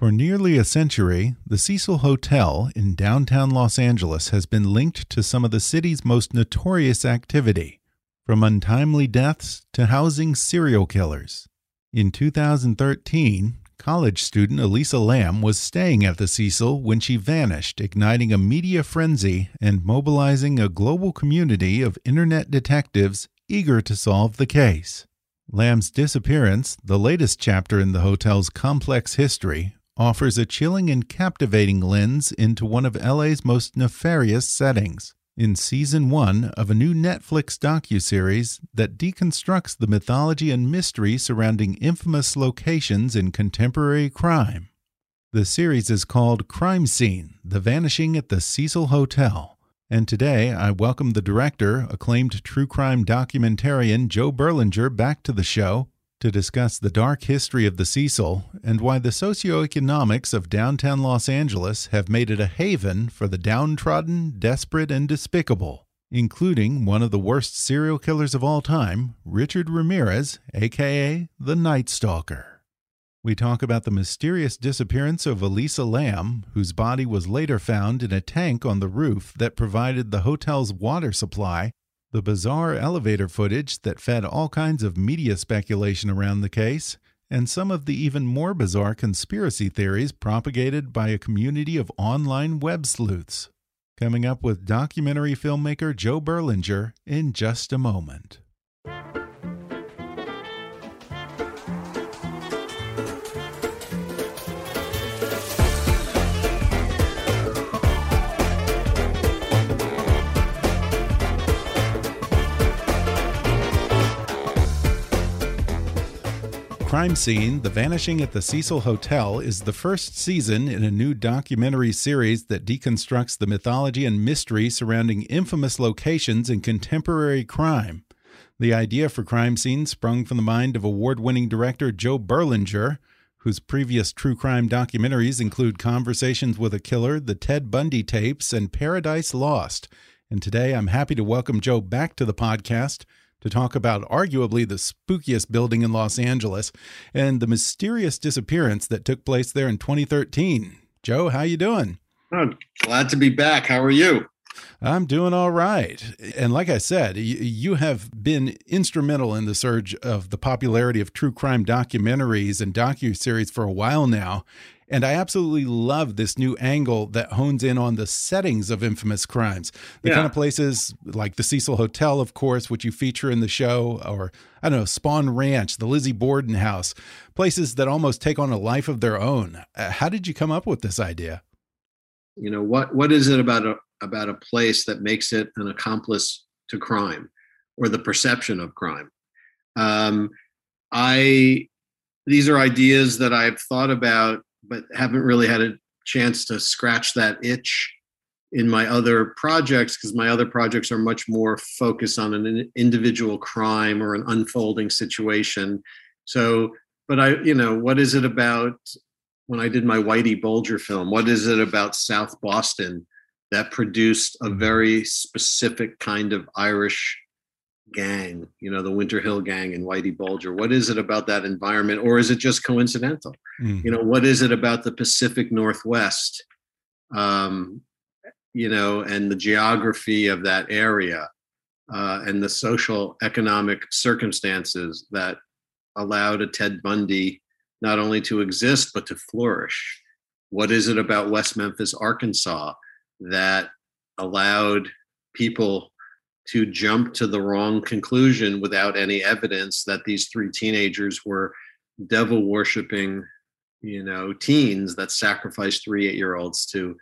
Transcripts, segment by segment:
For nearly a century, the Cecil Hotel in downtown Los Angeles has been linked to some of the city's most notorious activity, from untimely deaths to housing serial killers. In 2013, college student Elisa Lam was staying at the Cecil when she vanished, igniting a media frenzy and mobilizing a global community of internet detectives eager to solve the case. Lam's disappearance, the latest chapter in the hotel's complex history, offers a chilling and captivating lens into one of LA's most nefarious settings. In season 1 of a new Netflix docuseries that deconstructs the mythology and mystery surrounding infamous locations in contemporary crime. The series is called Crime Scene: The Vanishing at the Cecil Hotel. And today I welcome the director, acclaimed true crime documentarian Joe Berlinger back to the show to discuss the dark history of the Cecil and why the socioeconomics of downtown Los Angeles have made it a haven for the downtrodden, desperate, and despicable, including one of the worst serial killers of all time, Richard Ramirez, aka the Night Stalker. We talk about the mysterious disappearance of Elisa Lam, whose body was later found in a tank on the roof that provided the hotel's water supply the bizarre elevator footage that fed all kinds of media speculation around the case, and some of the even more bizarre conspiracy theories propagated by a community of online web sleuths. Coming up with documentary filmmaker Joe Berlinger in just a moment. Crime Scene The Vanishing at the Cecil Hotel is the first season in a new documentary series that deconstructs the mythology and mystery surrounding infamous locations in contemporary crime. The idea for Crime Scene sprung from the mind of award winning director Joe Berlinger, whose previous true crime documentaries include Conversations with a Killer, The Ted Bundy Tapes, and Paradise Lost. And today I'm happy to welcome Joe back to the podcast to talk about arguably the spookiest building in Los Angeles and the mysterious disappearance that took place there in 2013. Joe, how you doing? Oh, glad to be back. How are you? I'm doing all right. And like I said, you have been instrumental in the surge of the popularity of true crime documentaries and docu-series for a while now. And I absolutely love this new angle that hones in on the settings of infamous crimes. The yeah. kind of places like the Cecil Hotel, of course, which you feature in the show, or I don't know, Spahn Ranch, the Lizzie Borden house, places that almost take on a life of their own. Uh, how did you come up with this idea? You know, what what is it about a about a place that makes it an accomplice to crime or the perception of crime? Um, I these are ideas that I've thought about but haven't really had a chance to scratch that itch in my other projects because my other projects are much more focused on an individual crime or an unfolding situation. So, but I, you know, what is it about when I did my Whitey Bulger film? What is it about South Boston that produced a very specific kind of Irish gang, you know, the Winter Hill gang and Whitey Bulger? What is it about that environment, or is it just coincidental? Mm. You know, what is it about the Pacific Northwest, um, you know, and the geography of that area uh, and the social economic circumstances that allowed a Ted Bundy not only to exist but to flourish? What is it about West Memphis, Arkansas, that allowed people to jump to the wrong conclusion without any evidence that these three teenagers were devil worshiping, you know, teens that sacrificed three eight year olds to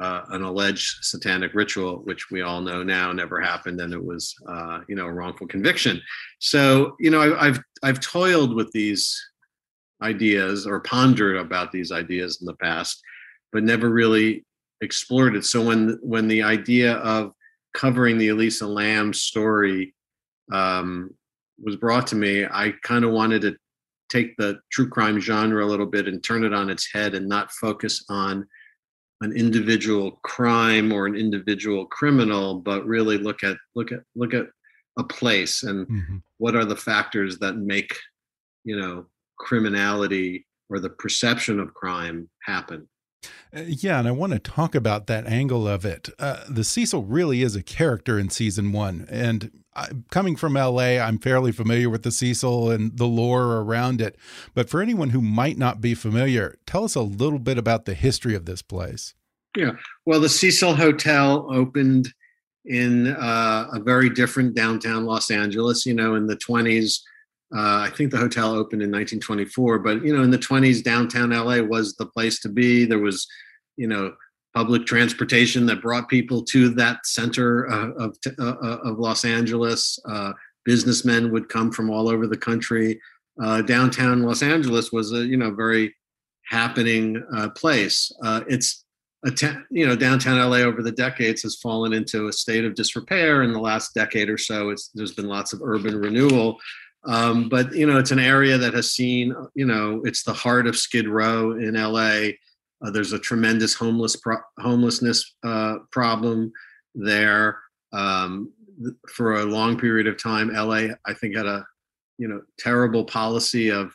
uh, an alleged satanic ritual, which we all know now never happened, and it was, uh, you know, a wrongful conviction. So, you know, I, I've I've toiled with these ideas or pondered about these ideas in the past, but never really explored it. So when when the idea of covering the Elisa Lam story um, was brought to me, I kind of wanted to take the true crime genre a little bit and turn it on its head and not focus on an individual crime or an individual criminal, but really look at look at look at a place and mm-hmm. what are the factors that make you know criminality or the perception of crime happen yeah, and I want to talk about that angle of it. Uh, the Cecil really is a character in season one, and I, coming from LA, I'm fairly familiar with the Cecil and the lore around it. But for anyone who might not be familiar, tell us a little bit about the history of this place. Yeah, well, the Cecil Hotel opened in uh, a very different downtown Los Angeles. You know, in the 20s. Uh, I think the hotel opened in 1924, but you know, in the 20s, downtown LA was the place to be. There was, you know, public transportation that brought people to that center uh, of uh, uh, of Los Angeles. Uh, businessmen would come from all over the country. Uh, downtown Los Angeles was a you know very happening place. it's a te- you know downtown LA over the decades has fallen into a state of disrepair. In the last decade or so, it's there's been lots of urban renewal. Um, but you know, it's an area that has seen, you know, it's the heart of Skid Row in LA. Uh, there's a tremendous homeless pro- homelessness uh, problem there. Um, for a long period of time, LA, I think, had a you know terrible policy of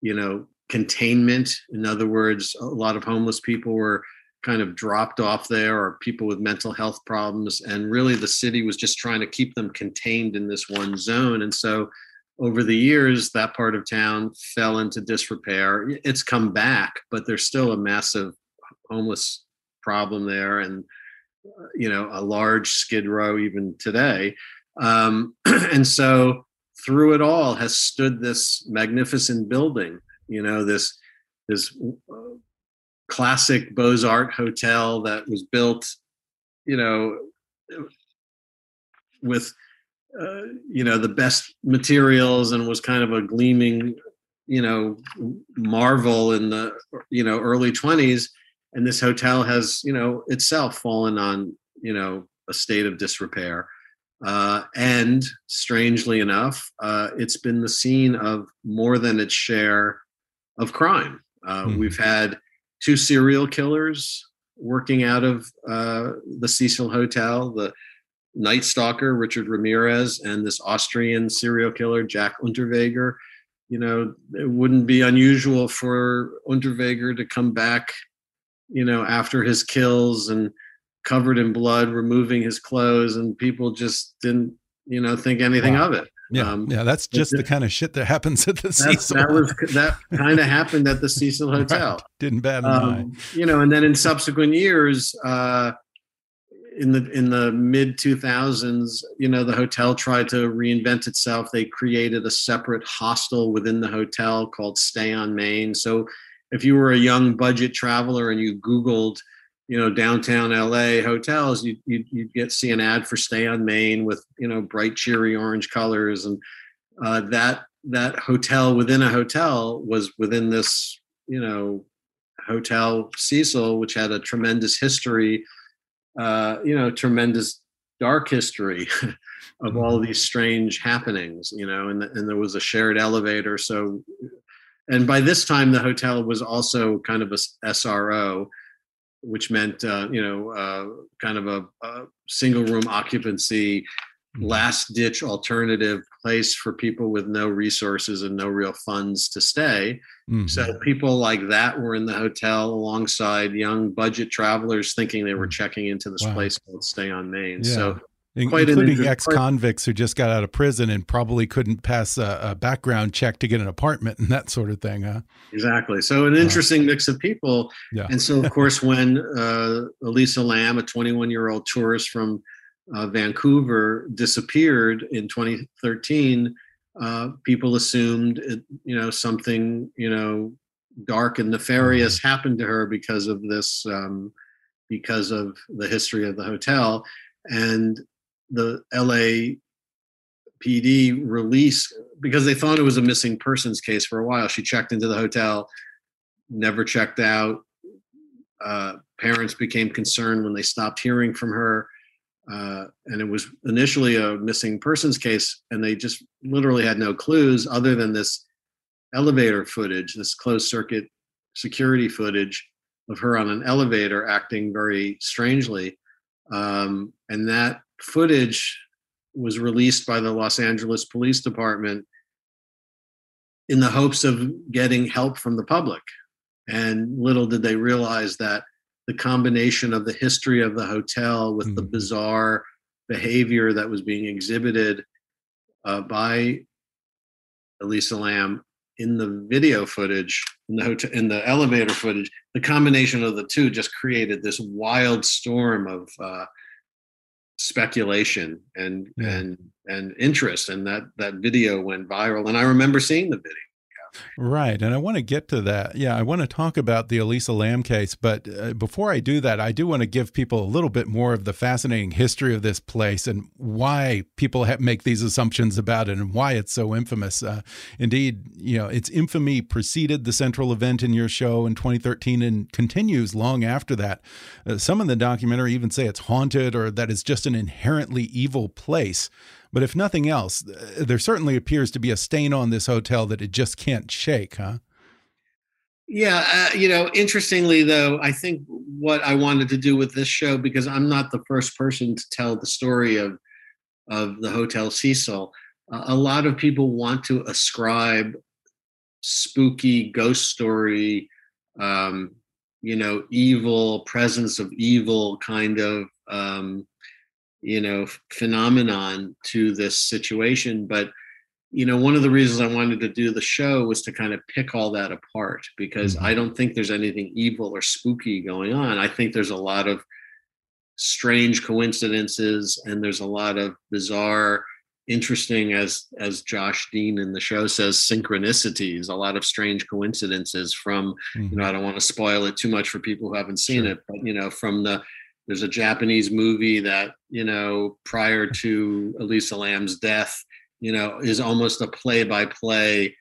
you know containment. In other words, a lot of homeless people were kind of dropped off there, or people with mental health problems, and really the city was just trying to keep them contained in this one zone. And so over the years, that part of town fell into disrepair. It's come back, but there's still a massive homeless problem there, and uh, you know a large skid row even today. Um, and so through it all has stood this magnificent building. You know this this uh, classic Beaux Art hotel that was built, you know, with uh, you know the best materials and was kind of a gleaming you know marvel in the you know early 20s and this hotel has you know itself fallen on you know a state of disrepair. Uh, and strangely enough uh, it's been the scene of more than its share of crime. Uh, mm-hmm. we've had two serial killers working out of uh, the cecil hotel the Night Stalker, Richard Ramirez, and this Austrian serial killer, Jack Unterweger. You know, it wouldn't be unusual for Unterweger to come back, you know, after his kills and covered in blood, removing his clothes, and people just didn't, you know, think anything wow. of it. Yeah, um, yeah, that's just the kind of shit that happens at the Cecil. That was that kind of happened at the Cecil Hotel. Right. Didn't bat an um, eye. You know, and then in subsequent years, uh, in the in the mid 2000s you know the hotel tried to reinvent itself. They created a separate hostel within the hotel called stay on main. So if you were a young budget traveler and you googled you know downtown la hotels you you you'd get see an ad for stay on main with you know bright cheery orange colors. And uh, that that hotel within a hotel was within this you know hotel cecil which had a tremendous history uh, you know, tremendous dark history of all mm-hmm. these strange happenings, you know, and, and there was a shared elevator. So, and by this time, the hotel was also kind of a SRO, which meant, uh, you know, uh, kind of a, a, single room occupancy. Last ditch alternative place for people with no resources and no real funds to stay. Mm-hmm. So people like that were in the hotel alongside young budget travelers thinking they were mm. checking into this wow. place called Stay on Main. Yeah. So Quite including ex-convicts who just got out of prison and probably couldn't pass a, a, background check to get an apartment and that sort of thing, huh? Exactly. So an interesting mix of people. Yeah. And so, of course, when uh, Elisa Lam a 21-year-old tourist from uh, Vancouver, disappeared in 2013, uh, people assumed, it, you know, something, you know, dark and nefarious mm-hmm. happened to her because of this, um, because of the history of the hotel. And the LA PD release because they thought it was a missing persons case for a while. She checked into the hotel, never checked out. Uh, parents became concerned when they stopped hearing from her. Uh, and it was initially a missing persons case, and they just literally had no clues other than this elevator footage, this closed circuit security footage of her on an elevator acting very strangely. Um, and that footage was released by the Los Angeles Police Department in the hopes of getting help from the public. And little did they realize that the combination of the history of the hotel with mm. the hmm. bizarre behavior that was being exhibited uh, by Elisa Lam in the video footage, in the hotel, in the elevator footage, the combination of the two just created this wild storm of uh, speculation and yeah. and and interest and that that video went viral and i remember seeing the video Right. And I want to get to that. Yeah, I want to talk about the Elisa Lam case. But uh, before I do that, I do want to give people a little bit more of the fascinating history of this place and why people make these assumptions about it and why it's so infamous. Uh, indeed, you know, its infamy preceded the central event in your show in 2013 and continues long after that. Uh, some in the documentary even say it's haunted or that it's just an inherently evil place. But if nothing else, there certainly appears to be a stain on this hotel that it just can't shake, huh? Yeah, uh, you know, interestingly though, I think what I wanted to do with this show because I'm not the first person to tell the story of of the Hotel Cecil. Uh, a lot of people want to ascribe spooky ghost story, um, you know, evil presence of evil kind of um, you know phenomenon to this situation but you know one of the reasons i wanted to do the show was to kind of pick all that apart because mm-hmm. i don't think there's anything evil or spooky going on i think there's a lot of strange coincidences and there's a lot of bizarre interesting as as josh dean in the show says synchronicities a lot of strange coincidences from mm-hmm. you know mm-hmm. i don't want to spoil it too much for people who haven't seen sure. it but you know from the there's a Japanese movie that, you know, prior to Elisa Lam's death, you know, is almost a play by play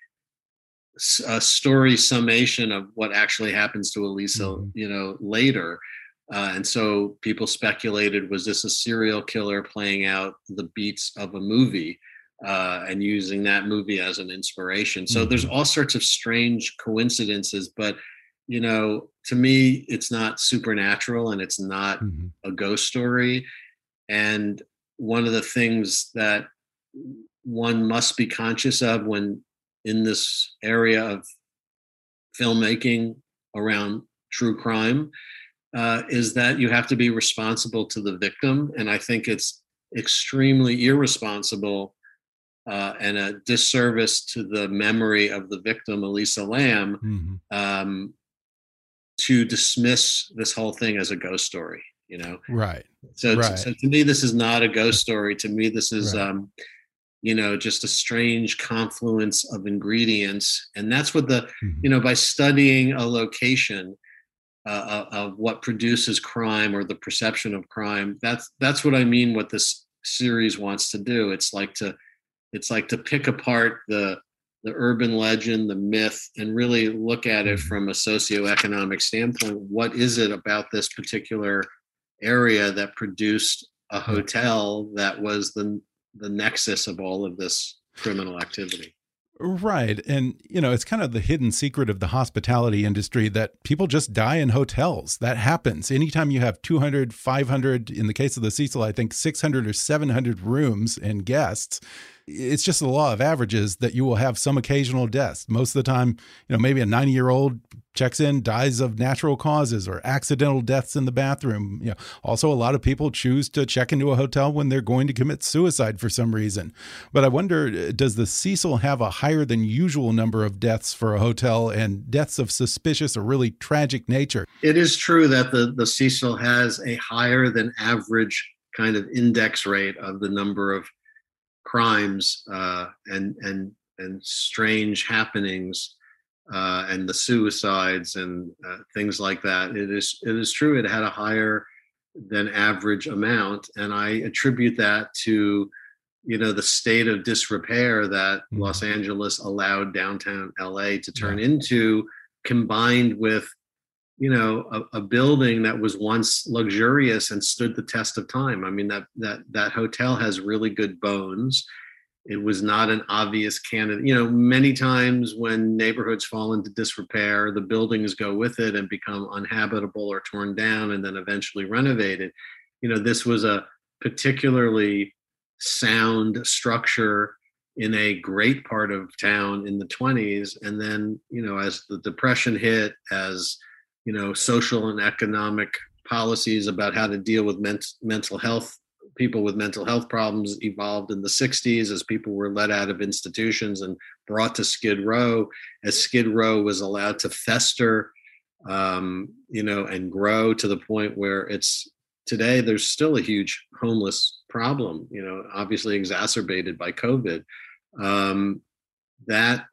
story summation of what actually happens to Elisa, mm-hmm. you know, later. Uh, and so people speculated was this a serial killer playing out the beats of a movie uh, and using that movie as an inspiration? So mm-hmm. there's all sorts of strange coincidences, but you know, to me, it's not supernatural and it's not mm-hmm. a ghost story. And one of the things that one must be conscious of when in this area of filmmaking around true crime uh, is that you have to be responsible to the victim. And I think it's extremely irresponsible uh, and a disservice to the memory of the victim, Elisa Lam, mm-hmm. um, to dismiss this whole thing as a ghost story you know right so, right. so to me this is not a ghost story to me this is right. um you know just a strange confluence of ingredients and that's what the mm-hmm. you know by studying a location uh, uh, of what produces crime or the perception of crime that's that's what i mean what this series wants to do it's like to it's like to pick apart the the urban legend, the myth, and really look at it mm-hmm. from a socioeconomic standpoint. What is it about this particular area that produced a hotel that was the the nexus of all of this criminal activity? Right. And, you know, it's kind of the hidden secret of the hospitality industry that people just die in hotels. That happens. Anytime you have 200, 500, in the case of the Cecil, I think 600 or 700 rooms and guests, it's just the law of averages that you will have some occasional deaths. Most of the time, you know, maybe a 90 year old checks in, dies of natural causes or accidental deaths in the bathroom. You know, also a lot of people choose to check into a hotel when they're going to commit suicide for some reason. But I wonder, uh, does the Cecil have a higher than usual number of deaths for a hotel and deaths of suspicious or really tragic nature? It is true that the, the Cecil has a higher than average kind of index rate of the number of crimes uh, and and and strange happenings uh, and the suicides and uh, things like that. It is it is true. It had a higher than average amount, and I attribute that to you know the state of disrepair that mm-hmm. Los Angeles allowed downtown LA to turn into, combined with you know a, a, building that was once luxurious and stood the test of time. I mean that that that hotel has really good bones. It was not an obvious candidate you know many times when neighborhoods fall into disrepair the buildings go with it and become uninhabitable or torn down and then eventually renovated. You know this was a particularly sound structure in a great part of town in the 20s and then you know as the depression hit as you know social and economic policies about how to deal with ment- mental health people with mental health problems evolved in the 60s as people were let out of institutions and brought to skid row as skid row was allowed to fester um, you know and grow to the point where it's today there's still a huge homeless problem you know obviously exacerbated by covid. Um, that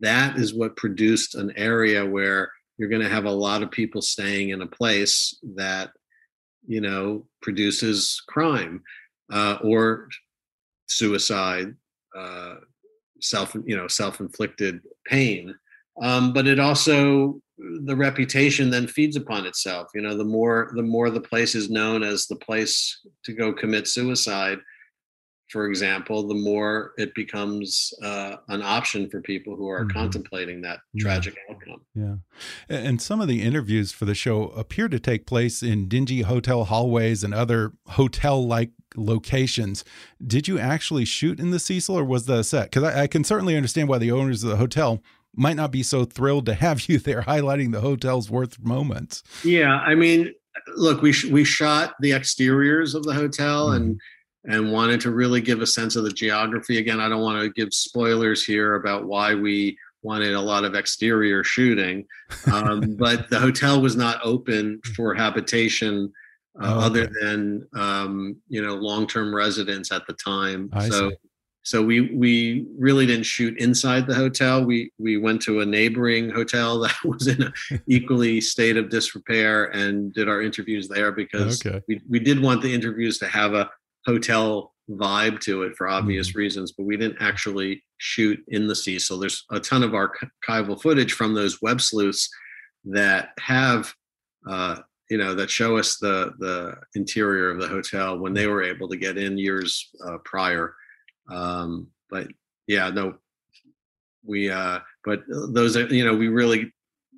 that is what produced an area where you're going to have a lot of people staying in a place that you know produces crime uh, or suicide uh, self you know self-inflicted pain. Um, but it also the reputation then feeds upon itself. You know the more the more the place is known as the place to go commit suicide for example, the more it becomes uh, an option for people who are mm -hmm. contemplating that tragic yeah. outcome. Yeah. And some of the interviews for the show appear to take place in dingy hotel hallways and other hotel like locations. Did you actually shoot in the Cecil or was that a set? Because I, I can certainly understand why the owners of the hotel might not be so thrilled to have you there highlighting the hotel's worst moments. Yeah. I mean, look, we, sh we shot the exteriors of the hotel mm -hmm. and mm-hmm and wanted to really give a sense of the geography. Again, I don't want to give spoilers here about why we wanted a lot of exterior shooting, um, but the hotel was not open for habitation uh, oh, okay. other than um, you know long-term residents at the time. I so. See. So we we really didn't shoot inside the hotel. We we went to a neighboring hotel that was in an equally state of disrepair and did our interviews there because okay. we, we did want the interviews to have a hotel vibe to it for obvious mm-hmm. reasons, but we didn't actually shoot in the sea. So There's a ton of archival footage from those web sleuths that have, uh, you know, that show us the the interior of the hotel when they were able to get in years uh, prior. Um, but yeah, no, we. Uh, but those are, you know, we really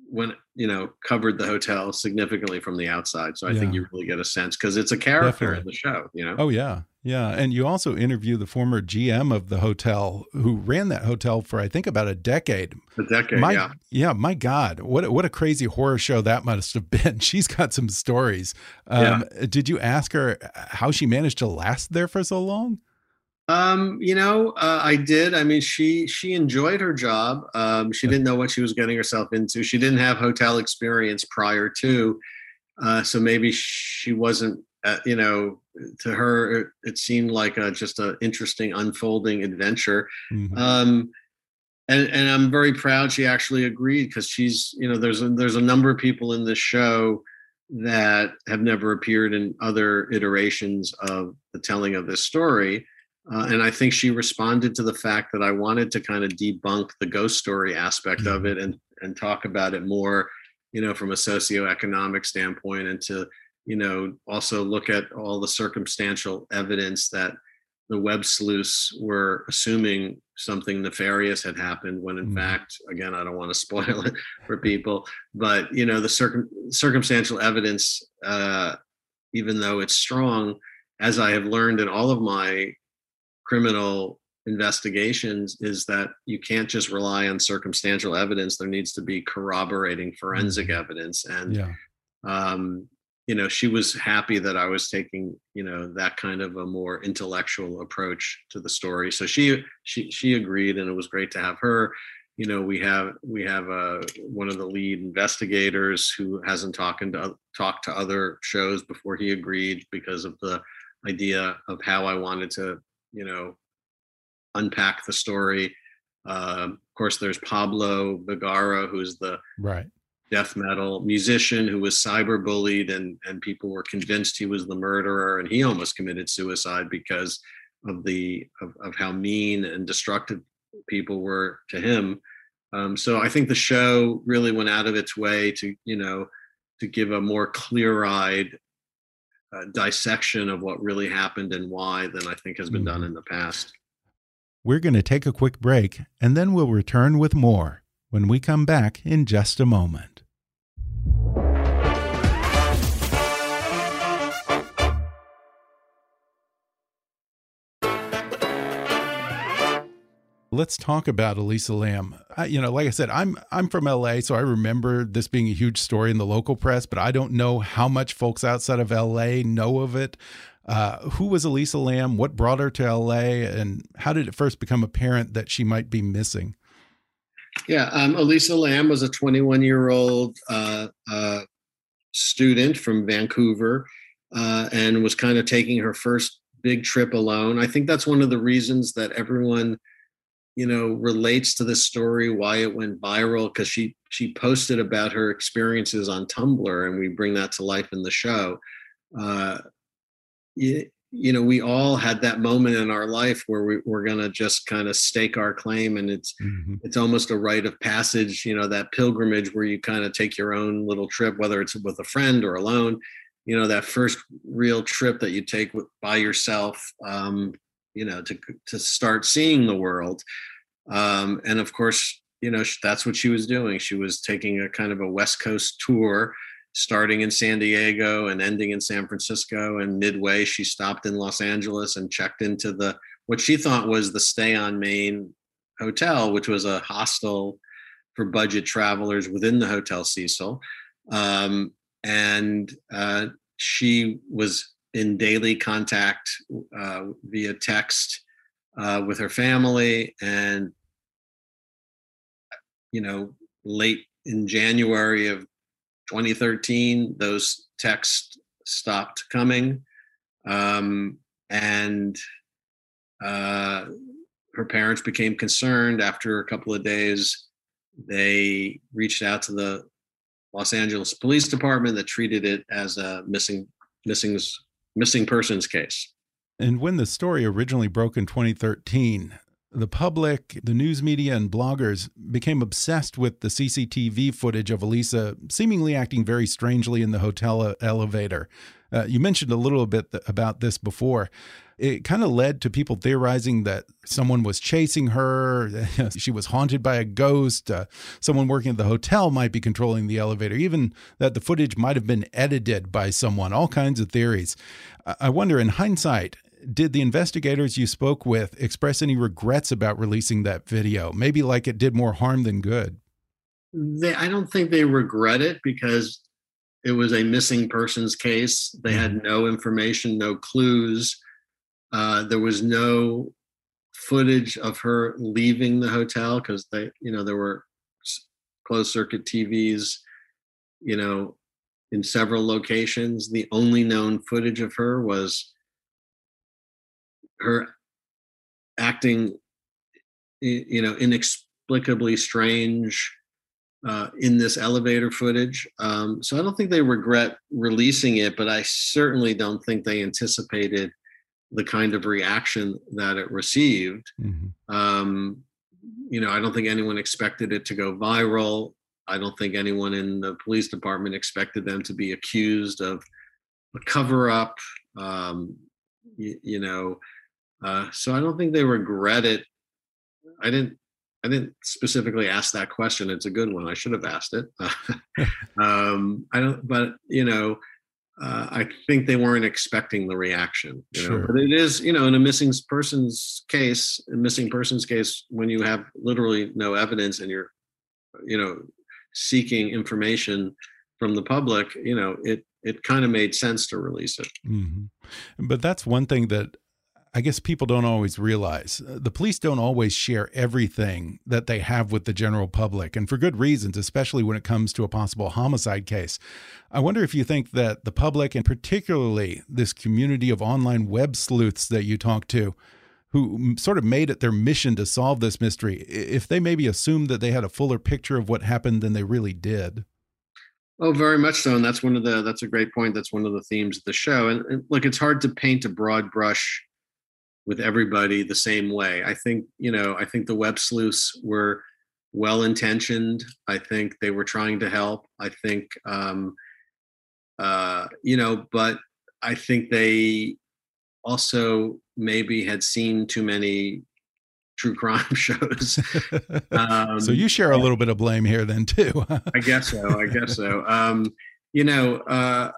went you know covered the hotel significantly from the outside. So i yeah. think you really get a sense because it's a character Definitely. in the show you know? Oh yeah. Yeah. And you also interview the former gm of the hotel who ran that hotel for i think about a decade. A decade my, yeah. Yeah my god. What what a crazy horror show that must have been. She's got some stories. Um, yeah. did you ask her how she managed to last there for so long um, you know, uh, I did. I mean, she she enjoyed her job. Um, she didn't know what she was getting herself into. She didn't have hotel experience prior to, uh, so maybe she wasn't. Uh, you know, to her, it, it seemed like a, just an interesting unfolding adventure. Mm-hmm. Um, and and I'm very proud she actually agreed because she's you know there's a, there's a number of people in this show that have never appeared in other iterations of the telling of this story uh, and I think she responded to the fact that I wanted to kind of debunk the ghost story aspect mm-hmm. of it and and talk about it more, you know, from a socioeconomic standpoint, and to you know also look at all the circumstantial evidence that the web sleuths were assuming something nefarious had happened when in mm. fact again i don't want to spoil it for people but you know the circum- circumstantial evidence uh, even though it's strong as i have learned in all of my criminal investigations is that you can't just rely on circumstantial evidence there needs to be corroborating forensic mm. evidence and yeah. um, you know she was happy that i was taking you know that kind of a more intellectual approach to the story so she she she agreed and it was great to have her you know we have we have uh, one of the lead investigators who hasn't talked to talked to other shows before he agreed because of the idea of how i wanted to you know unpack the story. Uh, of course there's pablo vergara who's the right. death metal musician who was cyber bullied and and people were convinced he was the murderer and he almost committed suicide because of the of, of how mean and destructive people were to him. Um, so i think the show really went out of its way to you know to give a more clear-eyed uh, dissection of what really happened and why than i think has been done mm-hmm. in the past we're going to take a quick break and then we'll return with more when we come back in just a moment let's talk about Elisa Lam. I, you know, like I said, I'm I'm from LA, so I remember this being a huge story in the local press, but I don't know how much folks outside of LA know of it. Uh, who was Elisa Lam? What brought her to LA, and how did it first become apparent that she might be missing? Yeah, um, Elisa Lam was a 21 year old uh, uh, student from Vancouver uh, and was kind of taking her first big trip alone. I think that's one of the reasons that everyone you know relates to the story why it went viral because she she posted about her experiences on tumblr and we bring that to life in the show uh you, you know we all had that moment in our life where we, we're going to just kind of stake our claim and it's mm-hmm. it's almost a rite of passage you know that pilgrimage where you kind of take your own little trip whether it's with a friend or alone you know that first real trip that you take by yourself um, you know to to start seeing the world um, and of course you know that's what she was doing. She was taking a kind of a west coast tour starting in san diego and ending in san francisco and midway she stopped in los angeles and checked into the what she thought was the stay on main hotel which was a hostel for budget travelers within the hotel cecil um, and uh, she was in daily contact uh, via text uh, with her family and you know late in january of 2013 those texts stopped coming um, and uh, her parents became concerned after a couple of days. They reached out to the los angeles police department that treated it as a missing missing missing persons case. And when the story originally broke in 2013, the public, the news media, and bloggers became obsessed with the CCTV footage of Elisa seemingly acting very strangely in the hotel elevator. Uh, you mentioned a little bit about this before it kind of led to people theorizing that someone was chasing her. she was haunted by a ghost. Uh, someone working at the hotel might be controlling the elevator. Even that the footage might have been edited by someone. All kinds of theories. I wonder, in hindsight, did the investigators you spoke with express any regrets about releasing that video? Maybe like it did more harm than good. They, I don't think they regret it because it was a missing persons case. They had mm-hmm. no information, no clues. Uh, there was no footage of her leaving the hotel because they, you know, there were closed circuit TVs, you know, in several locations. The only known footage of her was her acting, you know, inexplicably strange uh, in this elevator footage. Um, so I don't think they regret releasing it, but I certainly don't think they anticipated the kind of reaction that it received. Mm-hmm. Um, you know, I don't think anyone expected it to go viral. I don't think anyone in the police department expected them to be accused of a cover up. Um, you, you, know, Uh, so I don't think they regret it. I didn't. I didn't specifically ask that question. It's a good one. I should have asked it. um, I don't. But you know, uh, I think they weren't expecting the reaction. You know? Sure. But it is, you know, in a missing person's case, a missing person's case, when you have literally no evidence and you're, you know, seeking information from the public, you know, it it kind of made sense to release it. Mm -hmm. But that's one thing that I guess people don't always realize. Uh, the police don't always share everything that they have with the general public, and for good reasons, especially when it comes to a possible homicide case. I wonder if you think that the public, and particularly this community of online web sleuths that you talk to, who sort of made it their mission to solve this mystery, if they maybe assumed that they had a fuller picture of what happened than they really did. Oh, very much so, and that's one of the that's a great point. That's one of the themes of the show. And, and look, it's hard to paint a broad brush with everybody the same way. I think, you know, I think the web sleuths were well intentioned. I think they were trying to help. I think, um, uh, you know, but I think they also maybe had seen too many true crime shows. Um, so you share a little bit of blame here then too. I guess so. I guess so. Um, you know, uh,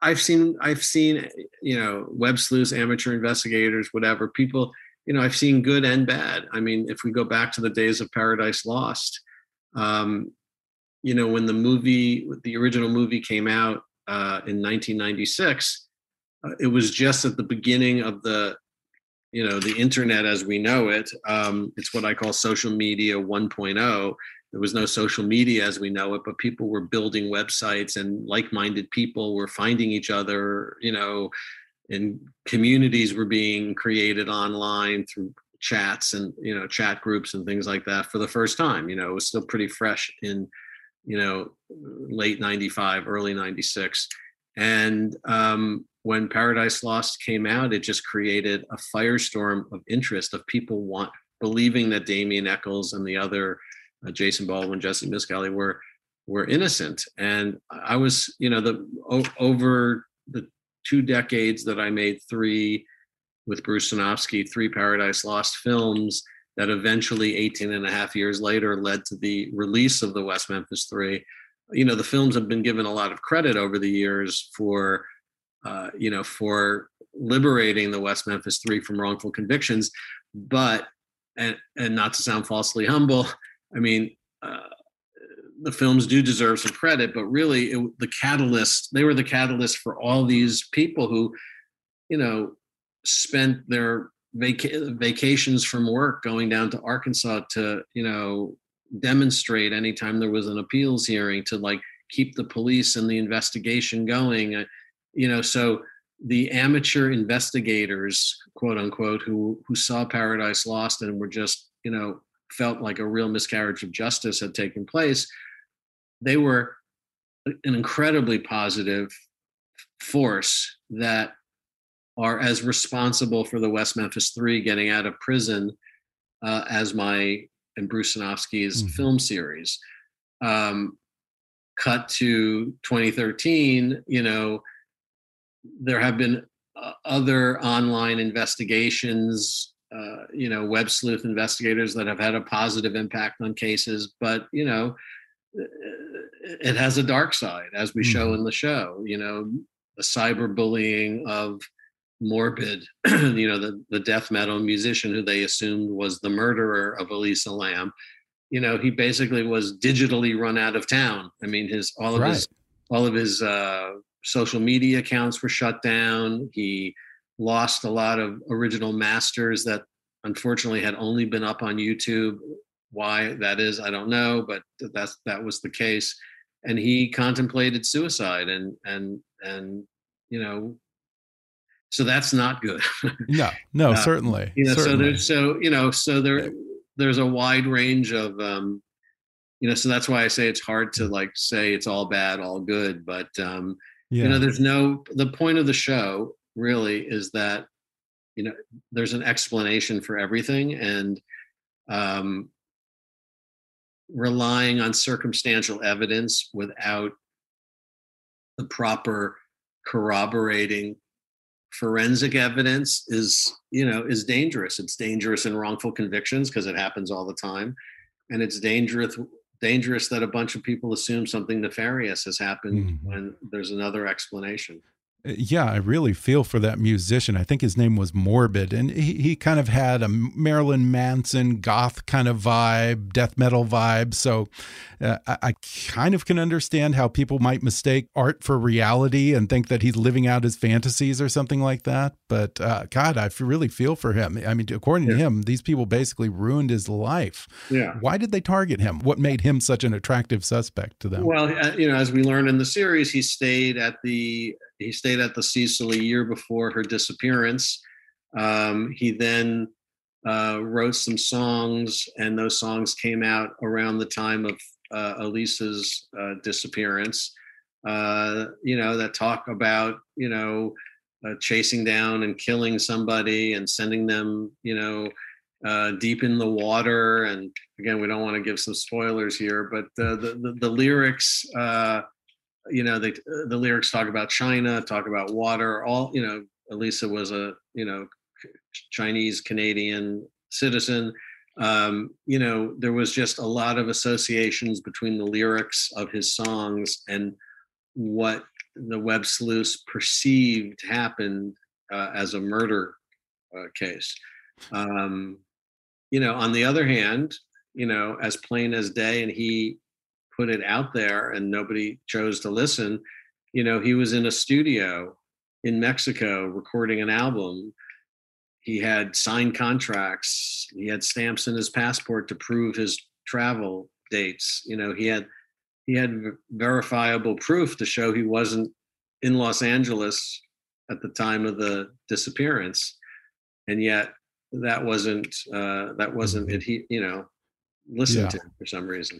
I've seen I've seen you know web sleuths, amateur investigators, whatever people. You know, I've seen good and bad. I mean, if we go back to the days of Paradise Lost, um, you know, when the movie, the original movie came out uh, in 1996, uh, it was just at the beginning of the, you know, the internet as we know it. Um, it's what I call social media 1.0 there was no social media as we know it but people were building websites and like-minded people were finding each other you know and communities were being created online through chats and you know chat groups and things like that for the first time you know it was still pretty fresh in you know late 95 early 96 and um, when paradise lost came out it just created a firestorm of interest of people want believing that damien echols and the other uh, Jason Baldwin, Jessie Misskelley were were innocent. And I was, you know, the o- over the two decades that I made three with Bruce Sinofsky, three Paradise Lost films that eventually 18 and a half years later led to the release of the West Memphis Three. You know, the films have been given a lot of credit over the years for, uh, you know, for liberating the West Memphis Three from wrongful convictions. But, and, and not to sound falsely humble, I mean, uh, the films do deserve some credit, but really, it, the catalyst, they were the catalyst for all these people who, you know, spent their vac- vacations from work going down to Arkansas to, you know, demonstrate anytime there was an appeals hearing to like keep the police and the investigation going. Uh, you know, so the amateur investigators, quote unquote, who who saw Paradise Lost and were just, you know, felt like a real miscarriage of justice had taken place, they were an incredibly positive force that are as responsible for the West Memphis Three getting out of prison uh, as my and Bruce Sinofsky's mm-hmm. film series. Um, cut to 2013, you know, there have been uh, other online investigations uh, you know web sleuth investigators that have had a positive impact on cases but you know it has a dark side as we show mm-hmm. in the show you know the cyberbullying of morbid you know the, the death metal musician who they assumed was the murderer of elisa lam you know he basically was digitally run out of town i mean his all of right. his all of his uh, social media accounts were shut down he lost a lot of original masters that unfortunately had only been up on YouTube. Why that is, I don't know, but that's that was the case. And he contemplated suicide, and and and you know, so that's not good. no, no, uh, certainly. You know, certainly. so there's so you know, so there there's a wide range of um, you know, so that's why I say it's hard to like say it's all bad, all good, but um, yeah. you know, there's no the point of the show really is that you know there's an explanation for everything and um, relying on circumstantial evidence without the proper corroborating forensic evidence is you know is dangerous. It's dangerous in wrongful convictions because it happens all the time. And it's dangerous dangerous that a bunch of people assume something nefarious has happened mm-hmm. when there's another explanation yeah, I really feel for that musician. I think his name was Morbid, and he, he kind of had a Marilyn Manson goth kind of vibe, death metal vibe. So uh, I, I, kind of can understand how people might mistake art for reality and think that he's living out his fantasies or something like that. But uh, God, I really feel for him. I mean, according yeah. to him, these people basically ruined his life. Yeah. Why did they target him? What made him such an attractive suspect to them? Well, uh, you know, as we learn in the series, he stayed at the he stayed at the Cecil a year before her disappearance. Um, he then uh, wrote some songs, and those songs came out around the time of uh, Elisa's uh, disappearance. Uh, you know, that talk about you know uh, chasing down and killing somebody and sending them, you know, uh, deep in the water. And again, we don't want to give some spoilers here, but the the, the lyrics you know, they the lyrics talk about China, talk about water. All you know, Elisa was a you know Chinese Canadian citizen. Um, you know, there was just a lot of associations between the lyrics of his songs and what the web sleuths perceived happened uh, as a murder uh, case. Um, you know, on the other hand, you know, as plain as day, and he put it out there and nobody chose to listen you know he was in a studio in mexico recording an album. He had signed contracts. He had stamps in his passport to prove his travel dates. You know he had he had verifiable proof to show he wasn't in los angeles at the time of the disappearance. And yet that wasn't uh, that wasn't mm-hmm. it he you know listened yeah. to for some reason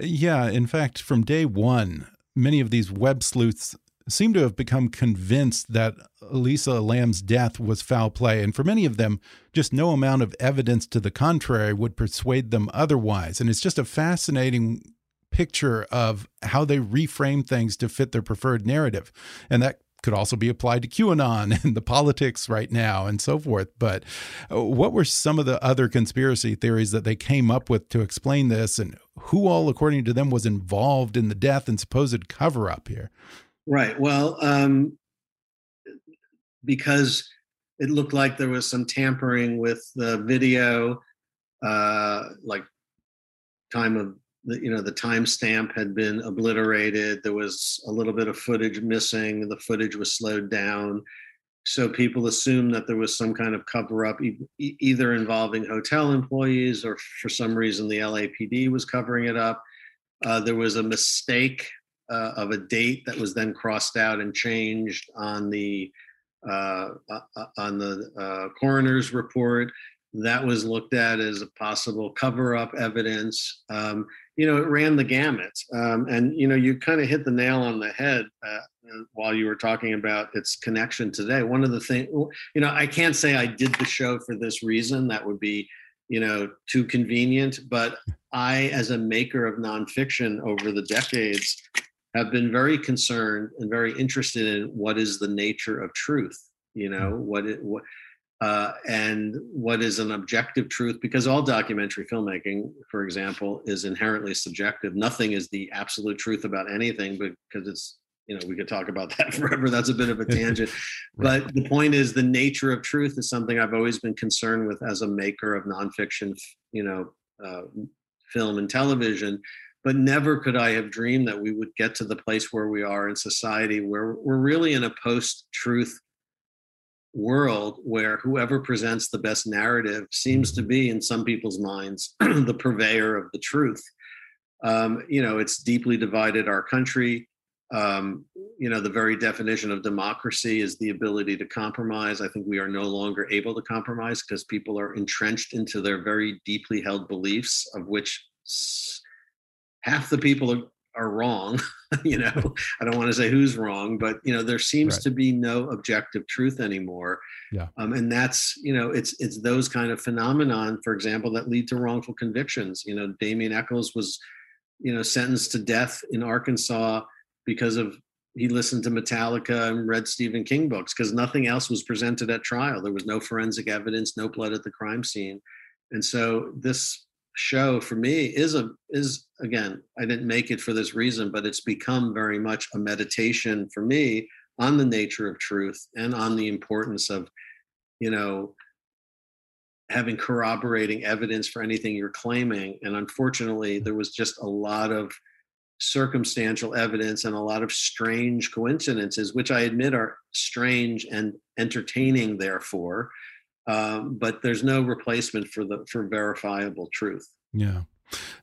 yeah, in fact, from day one, many of these web sleuths seem to have become convinced that Elisa Lam's death was foul play. And for many of them, just no amount of evidence to the contrary would persuade them otherwise. And it's just a fascinating picture of how they reframe things to fit their preferred narrative. And that could also be applied to QAnon and the politics right now and so forth. But uh, what were some of the other conspiracy theories that they came up with to explain this and who all, according to them, was involved in the death and supposed cover up here? Right. Well, um, because it looked like there was some tampering with the video, uh, like time of the, you know the timestamp had been obliterated there was a little bit of footage missing the footage was slowed down so people assumed that there was some kind of cover up e- either involving hotel employees or for some reason the lapd was covering it up. Uh, there was a mistake uh, of a date that was then crossed out and changed on the uh, uh on the uh, coroner's report. That was looked at as a possible cover up evidence. Um, you know, it ran the gamut. Um, and, you know, you kind of hit the nail on the head uh, while you were talking about its connection today. One of the things, you know, I can't say I did the show for this reason. That would be, you know, too convenient. But I, as a maker of nonfiction over the decades, have been very concerned and very interested in what is the nature of truth. You know, what it, what, uh, and what is an objective truth because all documentary filmmaking for example is inherently subjective nothing is the absolute truth about anything because it's you know we could talk about that forever that's a bit of a tangent right. but the point is the nature of truth is something i've always been concerned with as a maker of nonfiction you know uh, film and television but never could i have dreamed that we would get to the place where we are in society where we're really in a post-truth world where whoever presents the best narrative seems to be, in some people's minds, the purveyor of the truth. Um, you know, it's deeply divided our country. Um, you know, the very definition of democracy is the ability to compromise. I think we are no longer able to compromise because people are entrenched into their very deeply held beliefs, of which half the people are wrong you know i don't want to say who's wrong but you know there seems right. to be no objective truth anymore yeah um, and that's you know it's it's those kind of phenomenon for example that lead to wrongful convictions you know damien echols was you know sentenced to death in arkansas because of he listened to Metallica and read Stephen King books because nothing else was presented at trial. There was no forensic evidence, no blood at the crime scene, and so this show for me is a is again I didn't make it for this reason, but it's become very much a meditation for me on the nature of truth and on the importance of you know having corroborating evidence for anything you're claiming and unfortunately there was just a lot of circumstantial evidence and a lot of strange coincidences, which I admit are strange and entertaining, therefore. Um, but there's no replacement for the for verifiable truth. Yeah.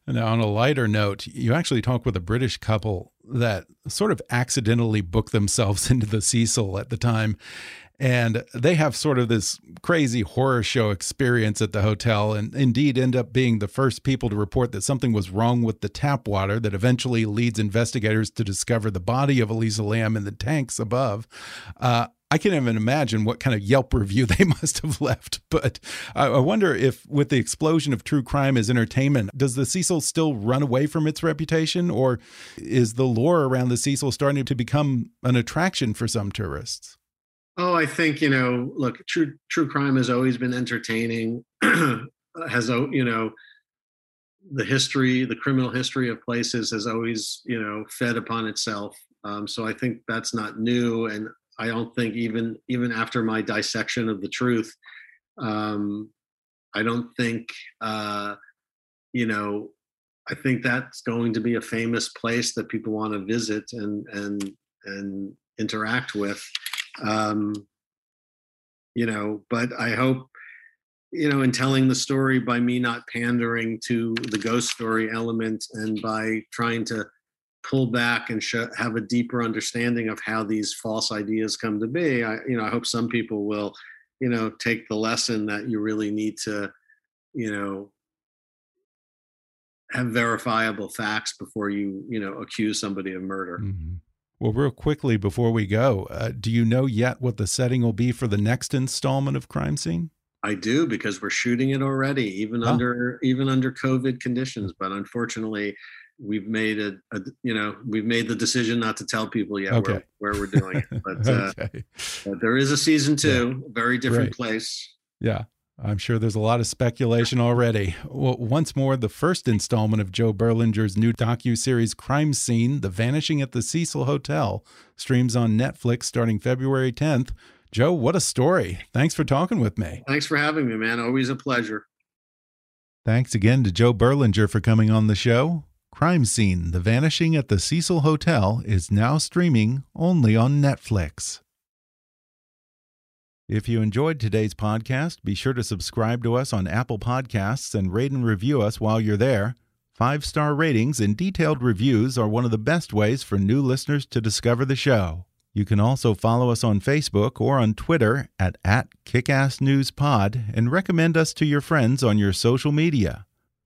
And on a lighter note, you actually talk with a British couple that sort of accidentally booked themselves into the Cecil at the time. And they have sort of this crazy horror show experience at the hotel, and indeed end up being the first people to report that something was wrong with the tap water that eventually leads investigators to discover the body of Elisa Lam in the tanks above. Uh, I can't even imagine what kind of Yelp review they must have left. But I, wonder if, with the explosion of true crime as entertainment, does the Cecil still run away from its reputation, or is the lore around the Cecil starting to become an attraction for some tourists? Oh, I think you know. Look, true true crime has always been entertaining. has you know the history, the criminal history of places has always you know fed upon itself. Um, so I think that's not new, and I don't think even even after my dissection of the truth, um, I don't think uh, you know. I think that's going to be a famous place that people want to visit and and and interact with um, you know but i hope you know in telling the story by me not pandering to the ghost story element and by trying to pull back and show, have a deeper understanding of how these false ideas come to be i you know i hope some people will you know take the lesson that you really need to you know have verifiable facts before you you know accuse somebody of murder mm-hmm. Well, real quickly before we go, uh, do you know yet what the setting will be for the next installment of Crime Scene? I do because we're shooting it already, even oh. under even under COVID conditions. But unfortunately, we've made a, a, you know we've made the decision not to tell people yet okay. where, where, we're doing it. But, uh, but there is a season two, yeah. very different right. place. Yeah. I'm sure there's a lot of speculation already. Well, once more, the first installment of Joe Berlinger's new docu-series Crime Scene: The Vanishing at the Cecil Hotel streams on Netflix starting February 10th. Joe, what a story. Thanks for talking with me. Thanks for having me, man. Always a pleasure. Thanks again to Joe Berlinger for coming on the show. Crime Scene: The Vanishing at the Cecil Hotel is now streaming only on Netflix. If you enjoyed today's podcast, be sure to subscribe to us on Apple Podcasts and rate and review us while you're there. Five star ratings and detailed reviews are one of the best ways for new listeners to discover the show. You can also follow us on Facebook or on Twitter at, at KickassNewsPod and recommend us to your friends on your social media.